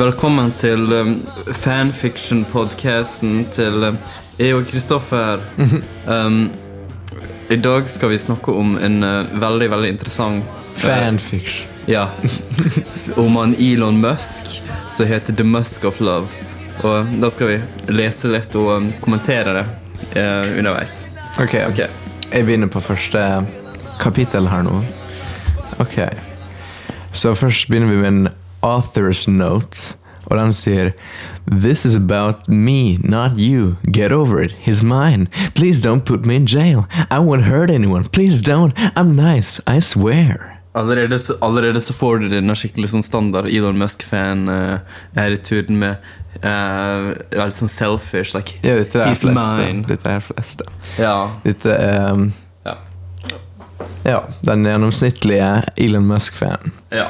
Velkommen til um, fanfiction-podcasten til um, jeg og Kristoffer. Um, I dag skal vi snakke om en uh, veldig, veldig interessant uh, Fanfiction. Ja. om han Elon Musk, som heter The Musk of Love. Og da skal vi lese litt og um, kommentere det uh, underveis. Ok, Ok. jeg begynner på første kapittel her nå. Ok. Så først begynner vi med en author's note, og den sier This is about me, not you. Get over it. He's mine. Please don't put me in jail. I won't hurt anyone. Please don't. I'm nice. I swear. Allerede så, allerede så får du denne skikkelig sånn standard Elon Musk-fan uh, turen med uh, Veldig sånn selfish. Like, Ja, dette er he's fleste. mine. Dette er fleste. Ja. Dette er um, Ja. Ja, den gjennomsnittlige Elon Musk-fan. ja.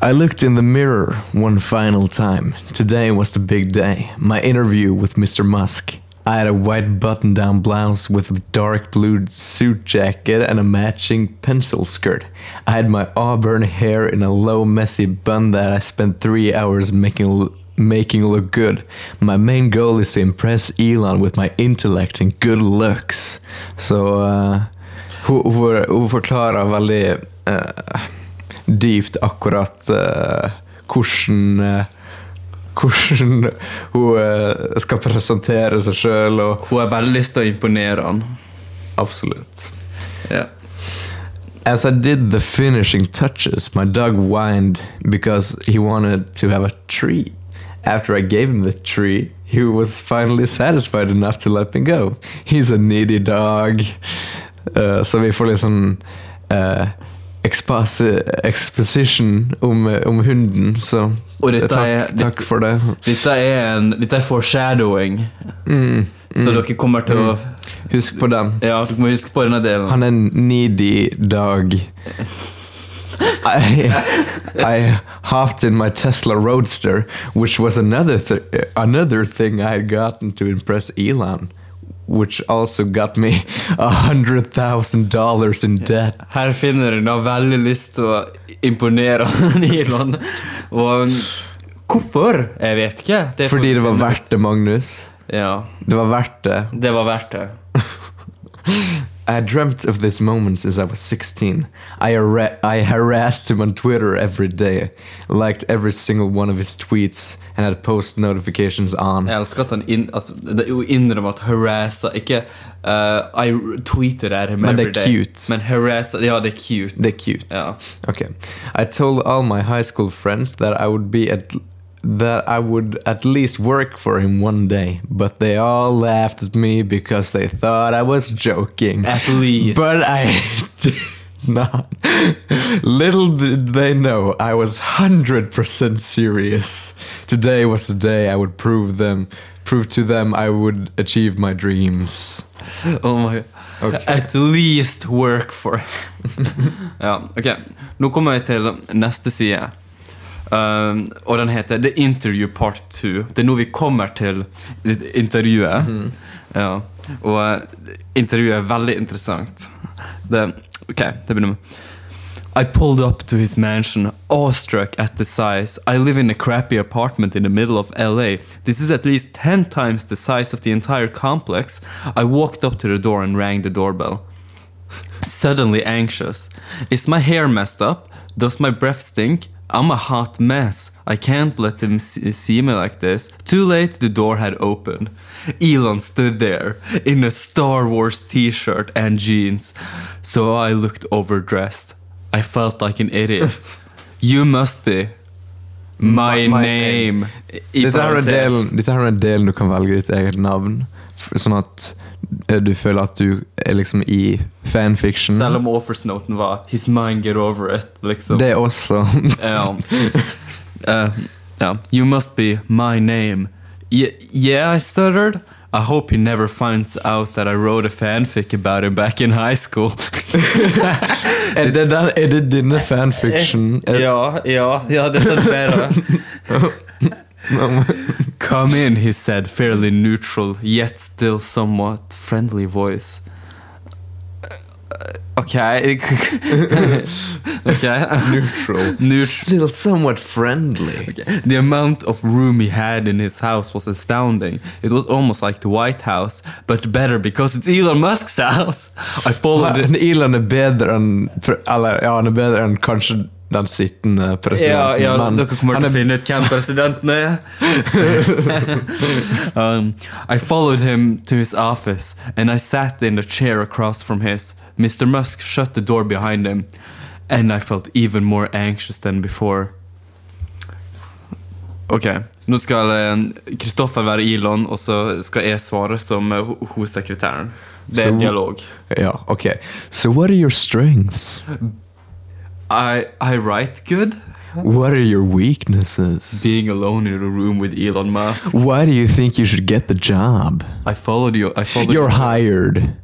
I looked in the mirror one final time. Today was the big day. My interview with Mr. Musk. I had a white button down blouse with a dark blue suit jacket and a matching pencil skirt. I had my auburn hair in a low, messy bun that I spent three hours making. Making look good. My main goal is to impress Elon with my intellect and good looks. Så uh, hun, hun, hun forklarer veldig uh, dypt akkurat eh, hvordan eh, hvordan hun eh, skal presentere seg sjøl, Hun har veldig lyst til å imponere han. absolutt. Ja. As I did the finishing touches, my dog whined because he wanted to have a treat. After I gave him the treat, he was finally satisfied enough to let me go. He's a needy dog. Uh, så vi får litt sånn uh, exposition om, om hunden, så dette takk, er- takk for det. Dette er, en, dette er foreshadowing, Mm, så dere kommer til å Husk på den. Ja, dere må huske på denne delen. Han er en needy dog. I, I hopped in my Tesla Roadster, which was another th- another thing I had gotten to impress Elon, which also got me a hundred thousand dollars in debt. Her finner hun da veldig lyst til å imponere Nylon. Og hvorfor? Jeg vet ikke. Det Fordi det var verdt det, Magnus. Ja, Det var verdt det. det var verdt det. I dreamt of this moment since I was 16. I, har- I harassed him on Twitter every day, liked every single one of his tweets, and had post notifications on. Jeg elsker at han inn, at, det- innrømmer at harassa Ikke uh, I tweeted at him Men det every er day. cute. Men harassa Ja, det er cute. Det er cute. Ja. Okay. I told all my high school friends that I would be at that I would at least work for him one day, but they all laughed at me because they thought I was joking. At least. But I did not. Little did they know I was 100% serious. Today was the day I would prove them prove to them I would achieve my dreams. Oh my Ok. At least work for Ja, ok. Nå kommer jeg til neste side. Um, og den heter The Interview Part 2. Det er nå vi kommer til intervjuet. Ja. Og uh, intervjuet er veldig interessant. Det, ok, det begynner med I pulled up to his mansion, awestruck at the size. I live in a crappy apartment in the middle of LA. This is at least 10 times the size of the entire complex. I walked up to the door and rang the doorbell. Suddenly anxious. Is my hair messed up? Does my breath stink? I'm a hot mess. I can't let them see me like this. Too late, the door had opened. Elon stood there in a Star Wars t shirt and jeans. So I looked overdressed. I felt like an idiot. you must be. My, My name. name. Dette her, er delen, dette her er delen du kan velge ditt eget navn, sånn at du føler at du er liksom i fanfiction. Selv om offersnoten var 'His mind, get over it'. Liksom. Det også ja. uh, yeah. You must be my name. Y- yeah, I stuttered. I hope he never finds out that I wrote a fanfic about him back in high school. Er det, den, er det dine fanfiction? Ja, ja, ja, det er bedre. Come in, he said, fairly neutral, yet still somewhat friendly voice. Uh, Ok, Okay. okay. Neutral. Neutral. Still somewhat friendly. The amount of room he had in his house was astounding. It was almost like the White House, but better because it's Elon Musk's house. I followed it. Elon är bättre än, för alla, ja han är bättre än kanske den sittende presidenten. Ja, ja dere kommer til å finne ut hvem presidenten er. um, I followed him to his office and I sat in the chair across from his. Mr. Musk shut the door behind him and I felt even more anxious than before. Ok, nå skal Kristoffer være Elon, og så skal jeg svare som ho- hovedsekretæren. Det er so, dialog. Ja, okay. So what are your strengths? I, I write good. What are your weaknesses? Being alone in a room with Elon Musk. Why do you think you should get the job? I followed you. I followed You're you. hired.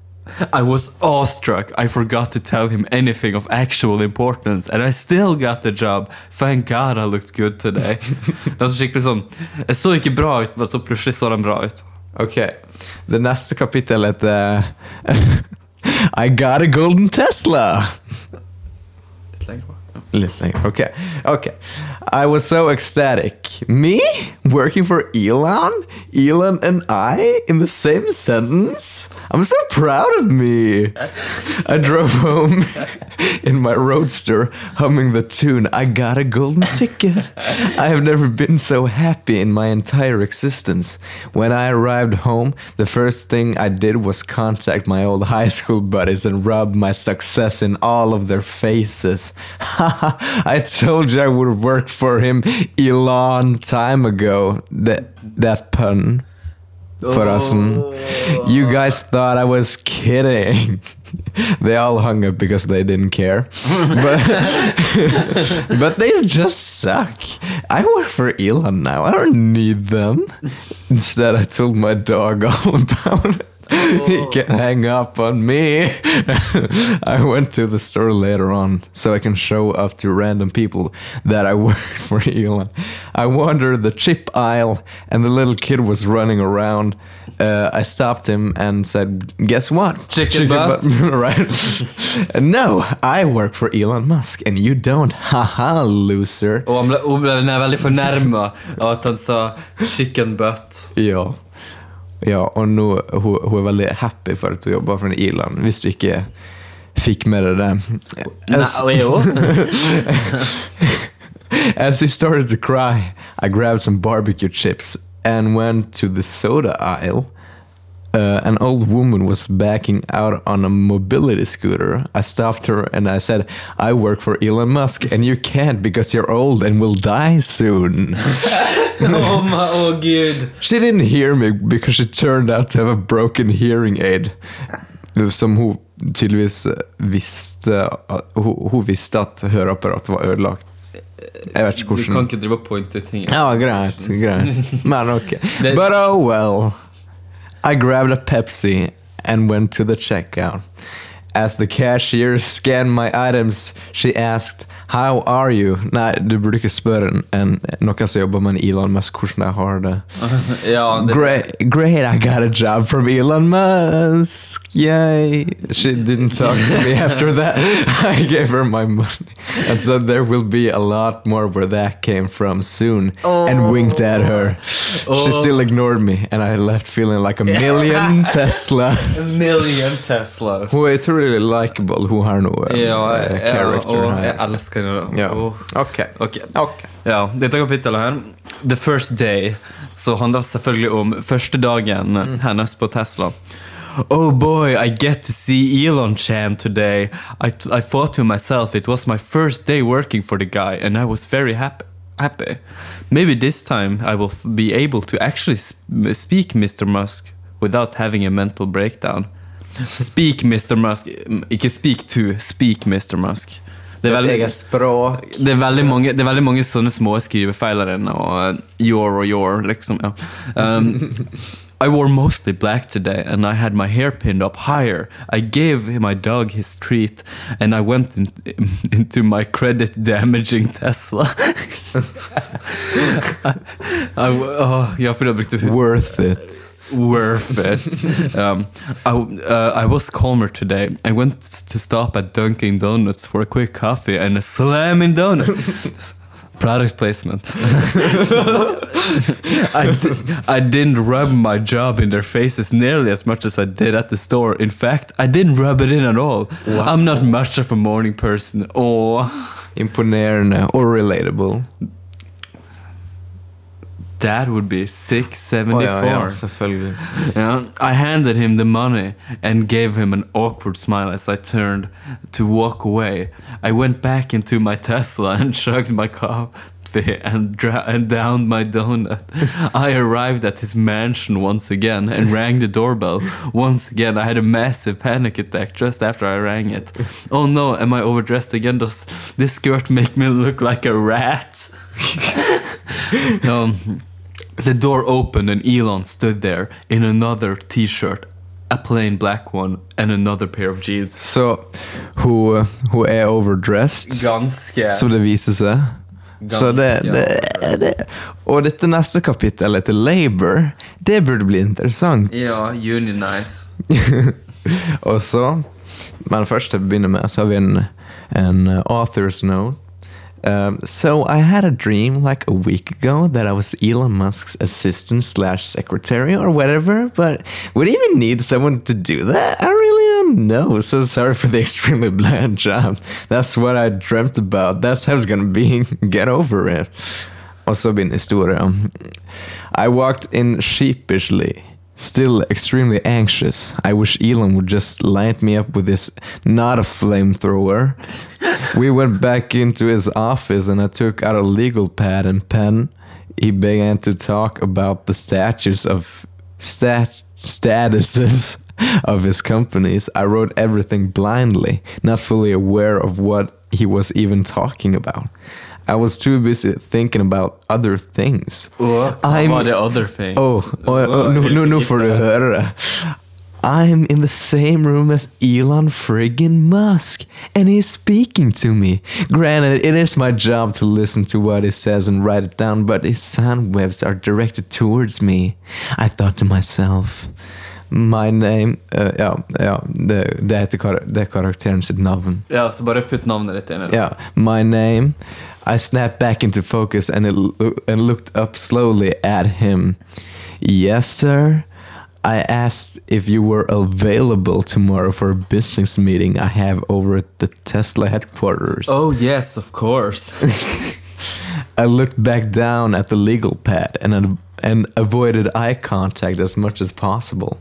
I was awestruck. I forgot to tell him anything of actual importance, and I still got the job. Thank God I looked good today. det var så skikkelig sånn Jeg så ikke bra ut, men så plutselig så den bra ut. Ok, det neste kapittelet er I got a golden Tesla! Litt ok. Ok. I was so ecstatic. Me? Working for Elon? Elon and I in the same sentence? I'm so proud of me. I drove home in my roadster humming the tune I got a golden ticket. I have never been so happy in my entire existence. When I arrived home, the first thing I did was contact my old high school buddies and rub my success in all of their faces. I told you I would worked for him a long time ago. That that pun. Förresten. You oh. guys thought I was kidding. they all hung up because they didn't care. but, but they just suck. I work for Elon now. I don't need them. Instead, I told my dog all about it. He can hang up on me. I went to the store later on so I can show off to random people that I work for Elon. I wandered the chip aisle and the little kid was running around. Uh, I stopped him and said, Guess what? Chicken butt." right? no, I work for Elon Musk and you don't. Haha, loser. Og han ble, hun ble veldig fornærma av at han sa 'chicken butt'. Ja. Ja, og nå hun, hun er veldig happy for at hun jobber for en Irland, hvis du ikke fikk med deg det. Nei, jo. as he started to cry, I grabbed some barbecue chips and went to the soda aisle. Uh, an old woman was backing out on a mobility scooter. I stopped her and I said, I work for Elon Musk and you can't because you're old and will die soon. oh my, oh, å, gud. She didn't hear me because she turned out to have a broken hearing aid. Som hun tydeligvis eh, visste eh, Hun, hun visste at høreapparatet var ødelagt. Jeg eh, vet ikke Du kan hvordan ikke drive og pointe ting. Ja, greit. greit Men ok. But oh well. I grabbed a Pepsi and went to the checkout. As the cashier scanned my items, she asked, How are you? Nei, du ikke spørre en, en, noen som jobber med en Elon Musk, hvordan jeg har det. Ja, det, Great, great! I got a job from Elon Musk. Yay! She didn't talk to me after that. I gave her my money and said there will be a lot more where that came from soon, Oh. and winked at her. Oh. She still ignored me, and I left feeling like a million Teslas. Million Teslas. Hun utrolig likeable, hun her nå. Ja, eh, ja, character og her. jeg elsker henne. Ja. Ok. Ok. Ok. Ja, dette kapittelet her, The First Day, så handler selvfølgelig om første dagen hennes på Tesla. Oh boy, I get to see Elon Chan today. I, I thought to myself it was my first day working for the guy, and I was very happy. Happy. Maybe this time I will be able to actually sp- speak Mr. Musk without having a mental breakdown. Speak Mr. Musk. Ikke speak to, speak Mr. Musk. Det er veldig, det er veldig mange, det er veldig mange sånne små skrivefeil der inne, og eh, your og your, liksom, ja. Um, I wore mostly black today, and I had my hair pinned up higher. I gave my dog his treat, and I went in, into my credit-damaging Tesla. I, oh, jag brukte Worth it. Worth it. Um, I, uh, I was calmer today. I went to stop at Dunkin' Donuts for a quick coffee and a slamming donut. Product placement. I, di- I didn't rub my job in their faces nearly as much as I did at the store. In fact, I didn't rub it in at all. I'm not much of a morning person. Oh. Imponerende or relatable. That would be 674. Å, ja, ja, selvfølgelig. Yeah, I handed him the money and gave him an awkward smile as I turned to walk away. I went back into my Tesla and chugged my coffee and, dra- and downed my donut. I arrived at his mansion once again and rang the doorbell. Once again, I had a massive panic attack just after I rang it. Oh no, am I overdressed again? Does this skirt make me look like a rat? um, the door opened and Elon stood there in another t-shirt, a plain black one, and another pair of jeans. Så hun, hun er overdressed, Ganske som det viser seg. Så det, det, det Og dette neste kapittelet til Labour, det burde bli interessant. Ja, unionize. Og så Men først til å begynne med, så har vi en, en author's note. Um, so I had a dream like a week ago that I was Elon Musk's assistant slash secretary or whatever, but would even need someone to do that? I really don't know. So sorry for the extremely bland job. That's what I dreamt about. That's how it's gonna be. Get over it. Og så begynner historien. I walked in sheepishly, still extremely anxious. I wish Elon would just light me up with this not a flamethrower. we went back into his office and I took out a legal pad and pen. He began to talk about the statues of stat statuses of his companies. I wrote everything blindly, not fully aware of what he was even talking about. I was too busy thinking about other things. Hva I'm- var det other things? Oh, oh, oh nå, nå, nå får du det. I'm in the same room as Elon friggin' Musk, and he's speaking to me. Granted, it is my job to listen to what he says and write it down, but his sound waves are directed towards me. I thought to myself, my name uh, Ja, ja det, det, heter kar det er karakteren sitt navn. Ja, så bare putt navnet ditt inn i det. Yeah, my name. I snapped back into focus and it lo- and looked up slowly at him. Yes, sir. I asked if you were available tomorrow for a business meeting I have over at the Tesla headquarters. Oh yes, of course. I looked back down at the legal pad and and avoided eye contact as much as possible.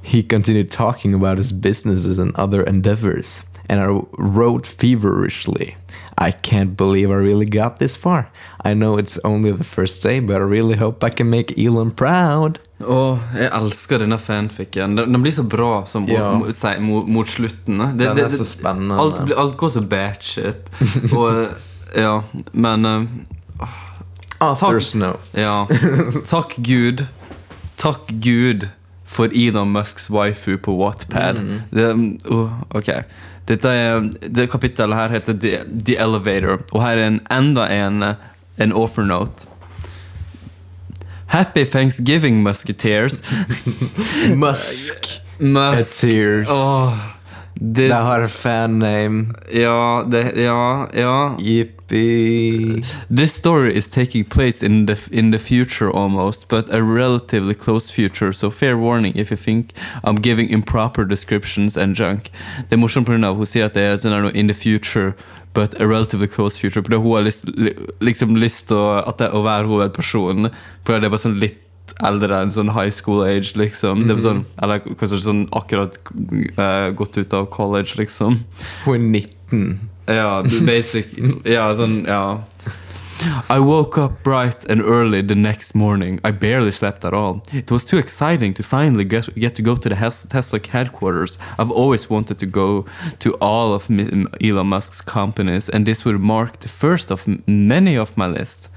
He continued talking about his businesses and other endeavors, and I wrote feverishly. I can't believe I really got this far. I know it's only the first day, but I really hope I can make Elon proud. Åh, jeg elsker denne fanficken. Den, den blir så bra som, Ja. mot, mot, mot slutten. Det, Den det, er så spennende. Alt, alt går så batshit. Og ja, men uh, After takk, Snow. Ja. Takk Gud. Takk Gud for Elon Musks waifu på Wattpad. Det, uh, ok. Dette er, det kapittelet her heter The, The Elevator, og her er en, enda en, en offer offernote. Happy Thanksgiving, Musketeers. Musk. Musk. Tears. Åh, det, Det har fan name. ja, det, ja, ja. Yippee. This story is taking place in the in the future almost, but a relatively close future. So fair warning if you think I'm giving improper descriptions and junk. Det er morsomt pga. hun sier at det er sånn in the future, but a relatively close future. For hun har lyst, li- liksom lyst til å, at det, å være hovedpersonen. For det er bare sånn litt eldre enn sånn high school age, liksom. Det var sånn, eller kanskje sånn akkurat uh, gått ut av college, liksom. Hun er 19. Ja, basic Ja, sånn, ja I woke up bright and early the next morning. I barely slept at all. It was too exciting to finally get, get to go to the Hes- Tesla headquarters. I've always wanted to go to all of Elon Musk's companies, and this would mark the first of many of my list.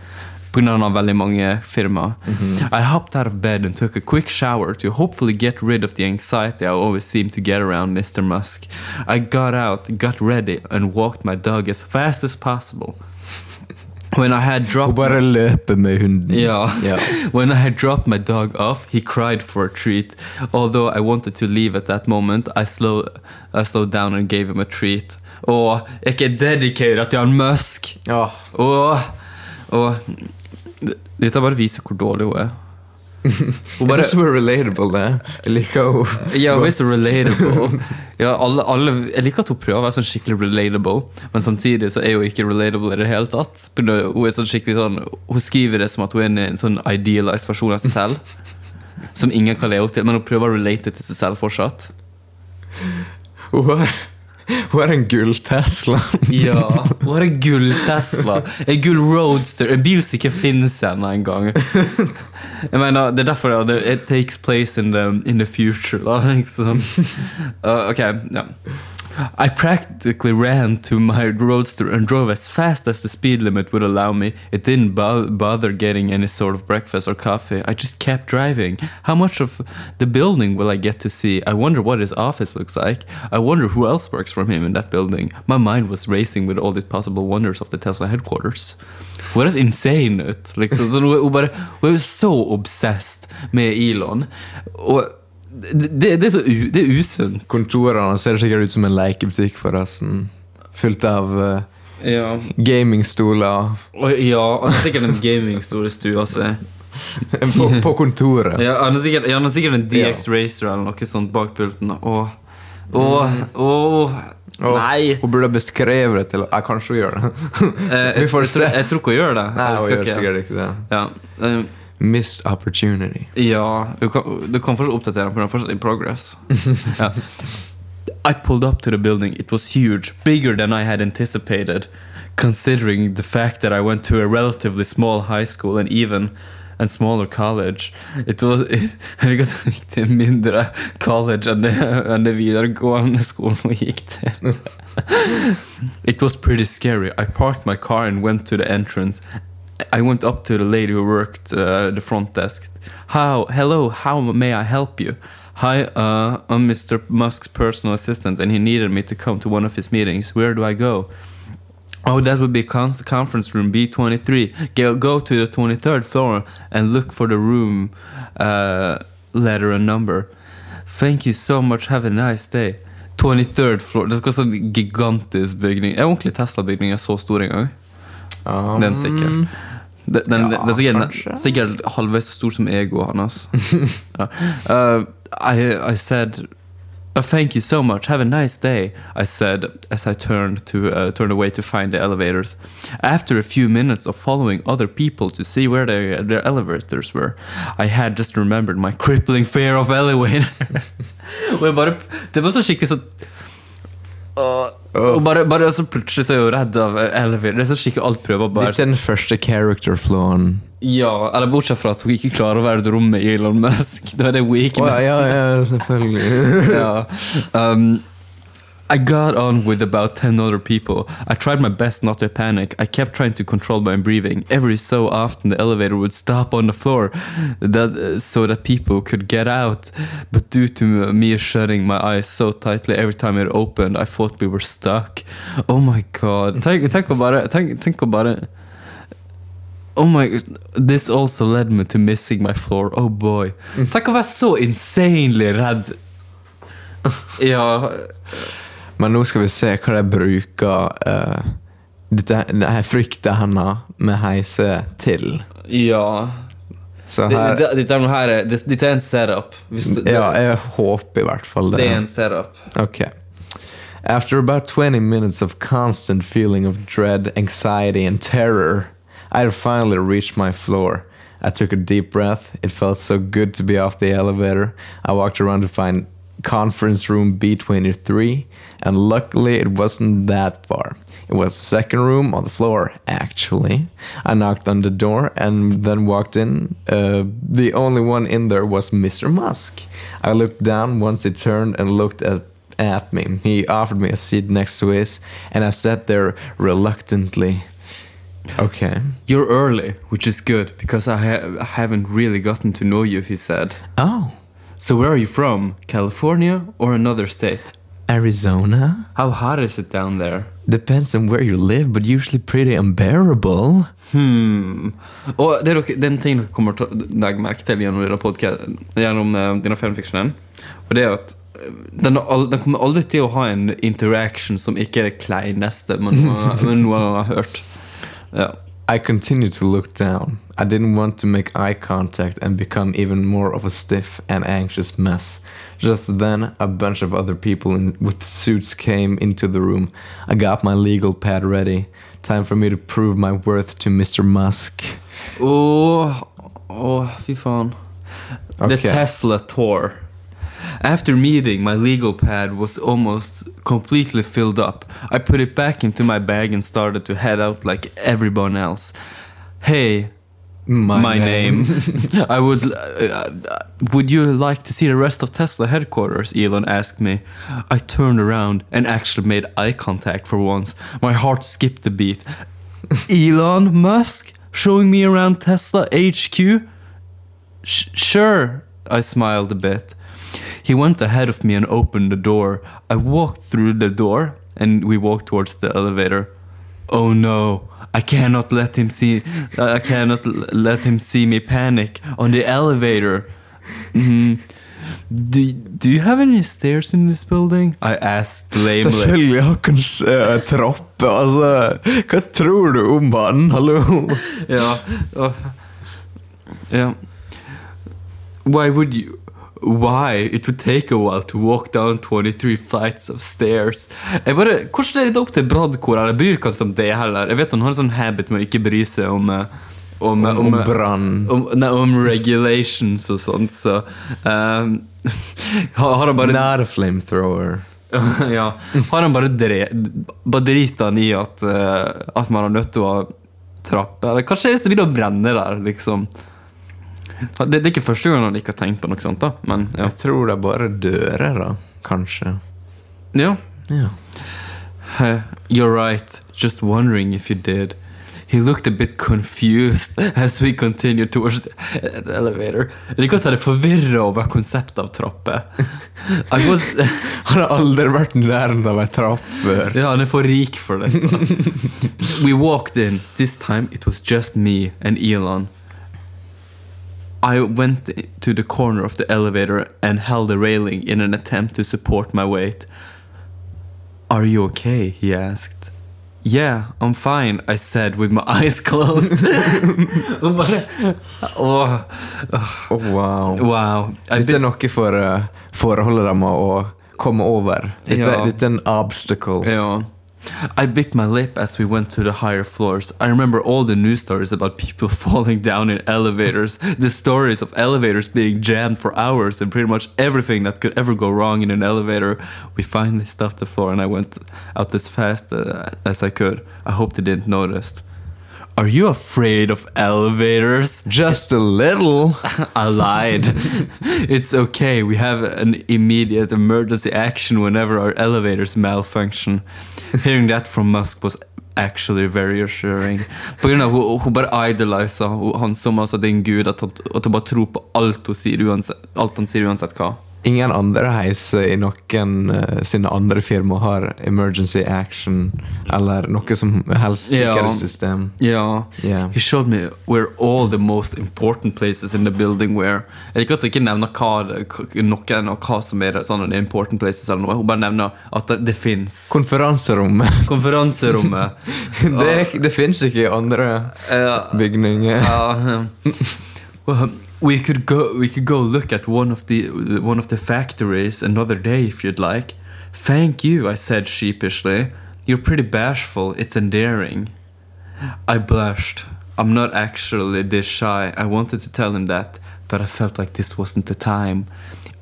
På grunn av veldig mange firmaer. I hopped out of bed and took a quick shower to hopefully get rid of the anxiety I always seem to get around Mr. Musk. I got out, got ready, and walked my dog as fast as possible. When I had Og dropped bare løpe med hunden. Yeah. Ja. when I had dropped my dog off, he cried for a treat. Although I wanted to leave at that moment, I slow, I slowed down and gave him a treat. Og er ikke dedicated til han Musk. Og, og Dette bare viser hvor dårlig hun er. Hun jeg syns hun er relatable, det. Jeg liker henne. ja, hun er så relatable. Ja, alle, alle, jeg liker at hun prøver å være sånn skikkelig relatable, men samtidig så er hun ikke relatable i det hele tatt. Hun er sånn skikkelig sånn Hun skriver det som at hun er en, en sånn idealized versjon av seg selv. Som ingen kan leve opp til, men hun prøver å relate til seg selv fortsatt. Hun har, hun har en gull-Tesla. Ja, hun har en gull Tesla. En gull Roadster. En bil som ikke finnes ennå engang. Jeg mener, Det er derfor det, it takes place in the, in the future. Da, liksom. Uh, ok, ja. I practically ran to my roadster and drove as fast as the speed limit would allow me. It didn't bo- bother getting any sort of breakfast or coffee. I just kept driving. How much of the building will I get to see? I wonder what his office looks like. I wonder who else works from him in that building. My mind was racing with all these possible wonders of the Tesla headquarters. Hun høres insane ut. Liksom. Så bare, hun er så obsessed med Elon. Og det, det, det er så u, det er usunt. Kontorene ser sikkert ut som en lekebutikk, forresten. Fylt av uh, Ja. gamingstoler ja, han har sikkert en gamingstol i stua si. på, på kontoret. Ja, han har sikkert, ja, han har sikkert en DX Racer eller noe sånt bak pulten. Åh, åh, åh, Og nei. Hun burde ha beskrevet det til Jeg kanskje hun gjør det. Eh, Vi får jeg, se. tror- Jeg tror ikke hun gjør det. Nei, hun gjør sikkert ikke det. Ja, eh, Missed opportunity. ja du, kan, du kan fortsatt oppdatere den, for den er fortsatt in progress. ja. I pulled up to the building. It was huge, bigger than I had anticipated, considering the fact that I went to a relatively small high school and even a smaller college. It was it, Jeg liker at hun gikk til en mindre college enn det, enn det videregående skolen hun gikk til. It was pretty scary. I parked my car and went to the entrance. I went up to the lady who worked uh, the front desk. How? Hello. How may I help you? Hi, uh, I'm Mr. Musk's personal assistant, and he needed me to come to one of his meetings. Where do I go? Oh, that would be con- conference room B23. Go, go to the 23rd floor and look for the room uh, letter and number. Thank you so much. Have a nice day. 23rd floor. Det skal være sånn gigantisk bygning. Er ordentlig Tesla-bygning er så stor en gang? Um, Den sikkert. Den, den, ja, den er sikkert, sikkert halvveis så stor som egoet hans. ja. uh, I, I said Oh, Thank you so much. Have a nice day. I said as I turned to uh, turned away to find the elevators. After a few minutes of following other people to see where their, their elevators were, I had just remembered my crippling fear of elevators. Det var så skikkelig sånn Og bare, bare så plutselig så er hun redd av Elvin. Det er så skikkelig alt prøver bare Dette er den første character flawen. Ja, eller bortsett fra at hun ikke klarer å være et rom med Elon Musk. Da er det weakness. Oh, ja, ja, selvfølgelig. ja. Um, I got on with about 10 other people. I tried my best not to panic. I kept trying to control my breathing. Every so often, the elevator would stop on the floor that, so that people could get out. But due to me shutting my eyes so tightly every time it opened, I thought we were stuck. Oh my god. Tenk, tenk å bare tenk, tenk å bare Oh my This also led me to missing my floor. Oh boy. Tenk å være så insanely redd. Ja Men nå skal vi se hva de bruker uh, dette, denne frykten hennes med heise til. Ja. Så Det- det- Dette det- dette er en setup. Det, Ja, jeg håper i hvert fall det. det er en setup. Ok. After about 20 minutes of constant feeling of dread, anxiety, and terror, I finally reached my floor. I took a deep breath. It felt so good to be off the elevator. I walked around to find conference room B23, and luckily it wasn't that far. It was the second room on the floor, actually. I knocked on the door and then walked in. Uh, the only one in there was Mr. Musk. I looked down once he turned and looked at at me. He offered me a seat next to his, and I sat there reluctantly. Okay. You're early, which is good because I, ha- I haven't really gotten to know you, he said. Oh. So, where are you from? California or another state? Arizona? How hot is it down there? Depends on where you live, but usually pretty unbearable. Hmm. Og det er, dere, det er en ting dere kommer til å legge merke til gjennom, denne podcast, gjennom uh, denne fanfictionen. Og det er at eh, den, den kommer aldri til å ha en interaction som ikke er det kleineste man, man noen gang har hørt. Ja. I continued to look down. I didn't want to make eye contact and become even more of a stiff and anxious mess. Just then, a bunch of other people in, with suits came into the room. I got my legal pad ready. Time for me to prove my worth to Mr. Musk. Åh, oh, fy faen. The Tesla tour. After meeting, my legal pad was almost completely filled up. I put it back into my bag and started to head out like everyone else. Hey, my, name. I would. Uh, would you like to see the rest of Tesla headquarters? Elon asked me. I turned around and actually made eye contact for once. My heart skipped a beat. Elon Musk showing me around Tesla HQ? Sh- sure, I smiled a bit. He went ahead of me and opened the door. I walked through the door and we walked towards the elevator. Oh no, I cannot let him see I cannot let him see me panic on the elevator. Mhm. Do, do you have any stairs in this building? I asked lamely. Selvfølgelig har han uh, trappe, altså. Hva tror du om han? Hallo? Ja. Ja. Why would you Why? It would take a while to walk down 23 flights of stairs. Jeg bare, hvordan er det opp til Bradkor? Eller bryr han seg om det heller? Jeg vet han har en sånn habit med å ikke bry seg om eh, om, Om, om brann. om, nei, om regulations og sånt, så um, har, har han bare Not a flamethrower. ja. Har han bare dre, bare driter han i at, uh, at man er nødt til å trappe? Eller kanskje det begynner å brenne der, liksom. Det, det er ikke første gang han ikke har tenkt på noe sånt, da. Men ja. Jeg tror det er bare dører, da. Kanskje. ja. Ja. Uh, You're right. Just wondering if you did. He looked a bit confused as we continued towards the elevator. Jeg liker at han er forvirra over konseptet av trapper. Was Han har aldri vært nær av ei trapp før. Ja, han er for rik for dette. We walked in. This time it was just me and Elon. I went to the corner of the elevator and held the railing in an attempt to support my weight. Are you okay? he asked. Yeah, I'm fine, I said with my eyes closed. Bare, åh, Oh, wow. wow. I Dette er noe for uh, forholdet deres å komme over. Dette, Ja. dette er en obstacle. Yeah. I bit my lip as we went to the higher floors. I remember all the news stories about people falling down in elevators, the stories of elevators being jammed for hours, and pretty much everything that could ever go wrong in an elevator. We finally stopped the floor, and I went out as fast uh, as I could. I hope they didn't notice. Are you afraid of elevators? Just a little. I lied. it's okay. We have an immediate emergency action whenever our elevators malfunction. Hearing that from Musk was actually very assuring. På grunn av hun, hun bare idoliser han som altså det er en gud, at at hun bare tror på alt, hun sier, uansett, alt han sier uansett hva. Ingen andre heiser i noen uh, sine andre firmaer har emergency action eller noe som helst sikkerhetssystem. Ja. Yeah. He showed me where all the most important places in the building were. Jeg liker at hun ikke nevner hva, noen og hva som er sånne important places eller noe. Hun bare nevner at det, det fins. Konferanserommet. Konferanserommet. det det fins ikke i andre uh, bygninger. well, we could go. We could go look at one of the one of the factories another day if you'd like. Thank you, I said sheepishly. You're pretty bashful. It's endearing. I blushed. I'm not actually this shy. I wanted to tell him that, but I felt like this wasn't the time.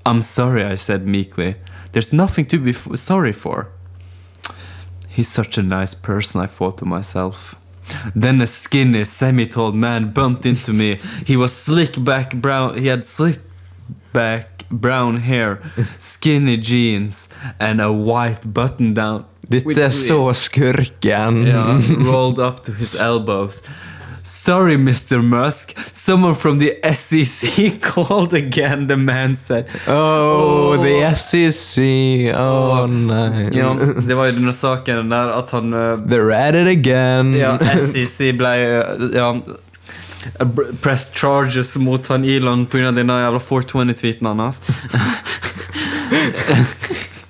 I'm sorry, I said meekly. There's nothing to be f- sorry for. He's such a nice person, I thought to myself. Then a skinny, semi-tall man bumped into me. He was slick back brown. He had slick back brown hair, skinny jeans, and a white button-down. Dette with er så skurken. Yeah, rolled up to his elbows. Sorry, Mr. Musk. Someone from the SEC called again, the man said. Oh, oh. the SEC. Oh, nei. Ja, det var jo denne saken der at han... eh, They're at it again. Ja, SEC ble ja, press charges mot han Elon av den jævla 420-tweeten hans.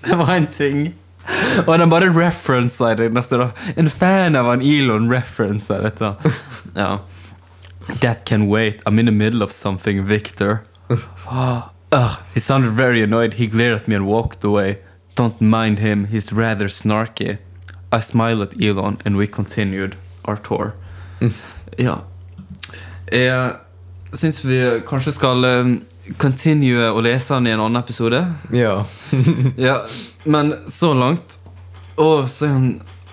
det var en ting. Och den bara referensar det. Det står en fan av han Elon referensar detta. Ja. That can wait. I'm in the middle of something, Victor. Ugh, he sounded very annoyed. He glared at me and walked away. Don't mind him, he's rather snarky. I smiled at Elon and we continued our tour. Ja. Jeg syns vi kanskje skal eh, continue å lese den i en annen episode. Ja. Ja, men så langt Å, så er han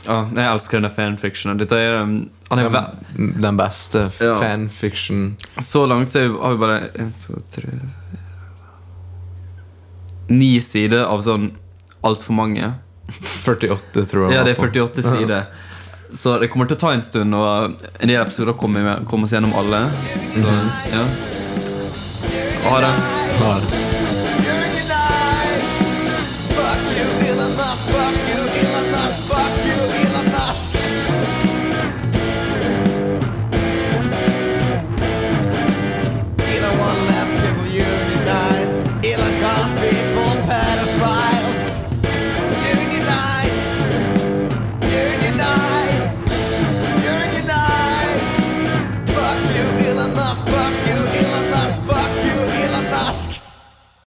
ja, Jeg elsker denne fanfictionen. Dette er um, er Den, den beste Ja. fanfiction. Så langt så har vi bare en, to, tre Ni sider av sånn altfor mange. 48 tror jeg. Ja, det er 48 sider. Så det kommer til å ta en stund, og en del episoder kommer vi kommer oss gjennom alle. Så ja. Ora, ora.